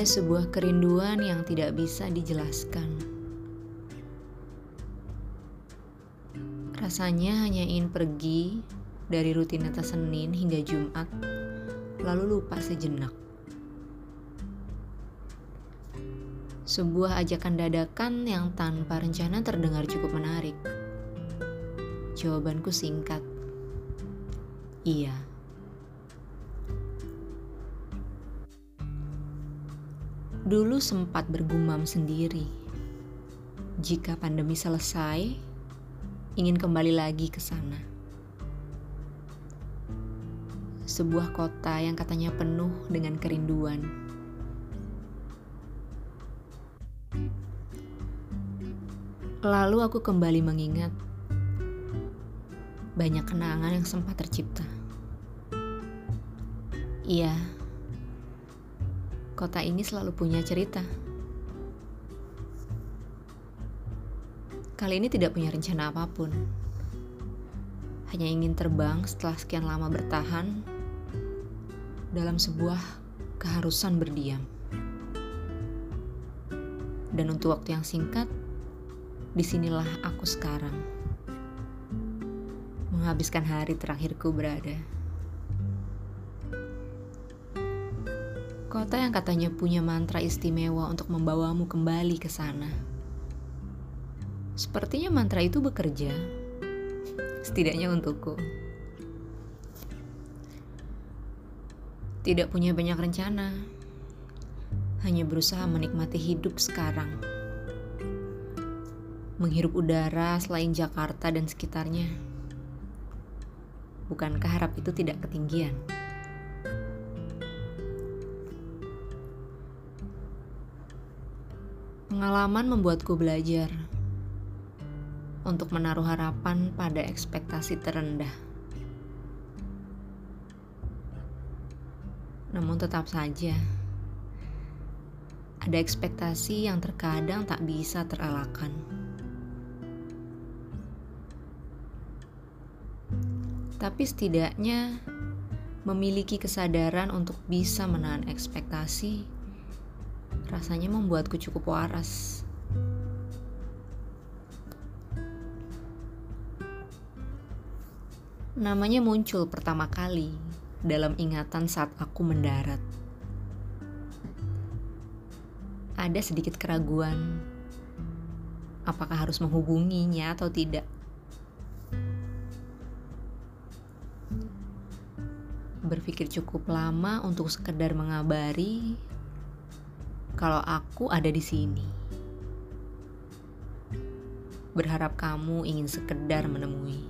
Ada sebuah kerinduan yang tidak bisa dijelaskan. Rasanya hanya ingin pergi dari rutinitas Senin hingga Jumat, lalu lupa sejenak. Sebuah ajakan dadakan yang tanpa rencana terdengar cukup menarik. Jawabanku singkat. Iya. Dulu sempat bergumam sendiri. Jika pandemi selesai, ingin kembali lagi ke sana. Sebuah kota yang katanya penuh dengan kerinduan. Lalu aku kembali mengingat banyak kenangan yang sempat tercipta. Iya, kota ini selalu punya cerita. Kali ini tidak punya rencana apa pun. Hanya ingin terbang setelah sekian lama bertahan dalam sebuah keharusan berdiam. Dan untuk waktu yang singkat, di sinilah aku sekarang. Menghabiskan hari terakhirku berada. Kota yang katanya punya mantra istimewa untuk membawamu kembali ke sana. Sepertinya mantra itu bekerja, setidaknya untukku. Tidak punya banyak rencana, hanya berusaha menikmati hidup sekarang. Menghirup udara selain Jakarta dan sekitarnya. Bukankah harap itu tidak ketinggian? Pengalaman membuatku belajar untuk menaruh harapan pada ekspektasi terendah. Namun tetap saja ada ekspektasi yang terkadang tak bisa terelakkan. Tapi setidaknya memiliki kesadaran untuk bisa menahan ekspektasi rasanya membuatku cukup waras. Namanya muncul pertama kali dalam ingatan saat aku mendarat. Ada sedikit keraguan, apakah harus menghubunginya atau tidak. Berpikir cukup lama untuk sekedar mengabari kalau aku ada di sini. Berharap kamu ingin sekedar menemui.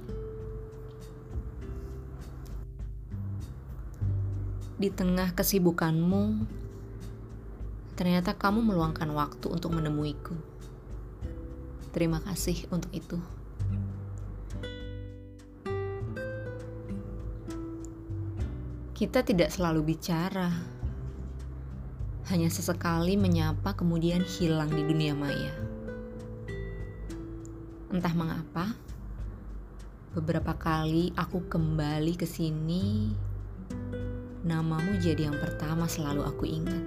Di tengah kesibukanmu, ternyata kamu meluangkan waktu untuk menemuiku. Terima kasih untuk itu. Kita tidak selalu bicara hanya sesekali menyapa kemudian hilang di dunia maya. Entah mengapa, beberapa kali aku kembali ke sini, namamu jadi yang pertama selalu aku ingat.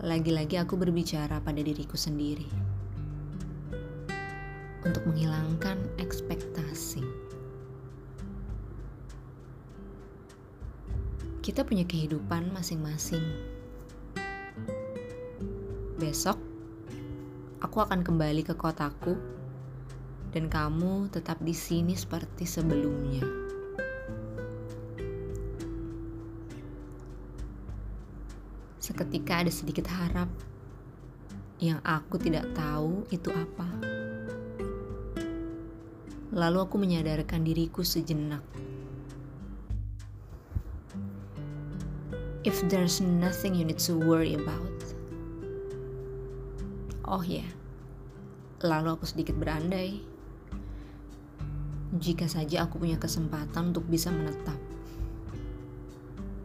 Lagi-lagi aku berbicara pada diriku sendiri untuk menghilangkan ekspektasi. Kita punya kehidupan masing-masing. Besok, aku akan kembali ke kotaku, dan kamu tetap di sini seperti sebelumnya. Seketika ada sedikit harap yang aku tidak tahu itu apa. Lalu aku menyadarkan diriku sejenak. If there's nothing you need to worry about. Oh ya, yeah. lalu aku sedikit berandai. Jika saja aku punya kesempatan untuk bisa menetap.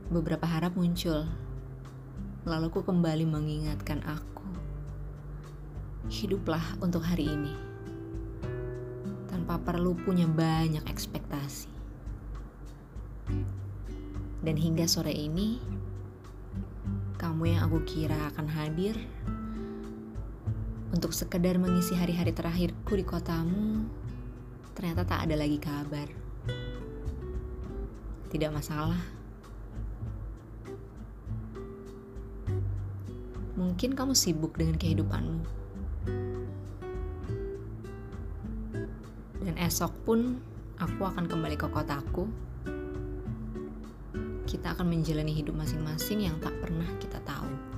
Beberapa harap muncul, lalu aku kembali mengingatkan aku. Hiduplah untuk hari ini, tanpa perlu punya banyak ekspektasi. Dan hingga sore ini, Yang aku kira akan hadir untuk sekedar mengisi hari-hari terakhirku di kotamu, ternyata tak ada lagi kabar. Tidak masalah. Mungkin kamu sibuk dengan kehidupanmu. Dan esok pun aku akan kembali ke kotaku. Kita akan menjalani hidup masing-masing yang tak pernah kita tahu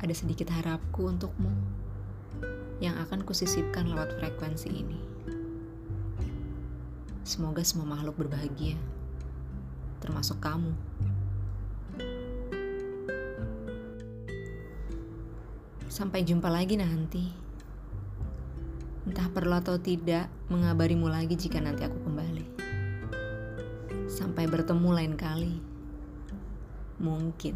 ada sedikit harapku untukmu yang akan kusisipkan lewat frekuensi ini. Semoga semua makhluk berbahagia, termasuk kamu. Sampai jumpa lagi nanti. Entah perlu atau tidak, mengabarimu lagi jika nanti aku kembali. Sampai bertemu lain kali. Mungkin.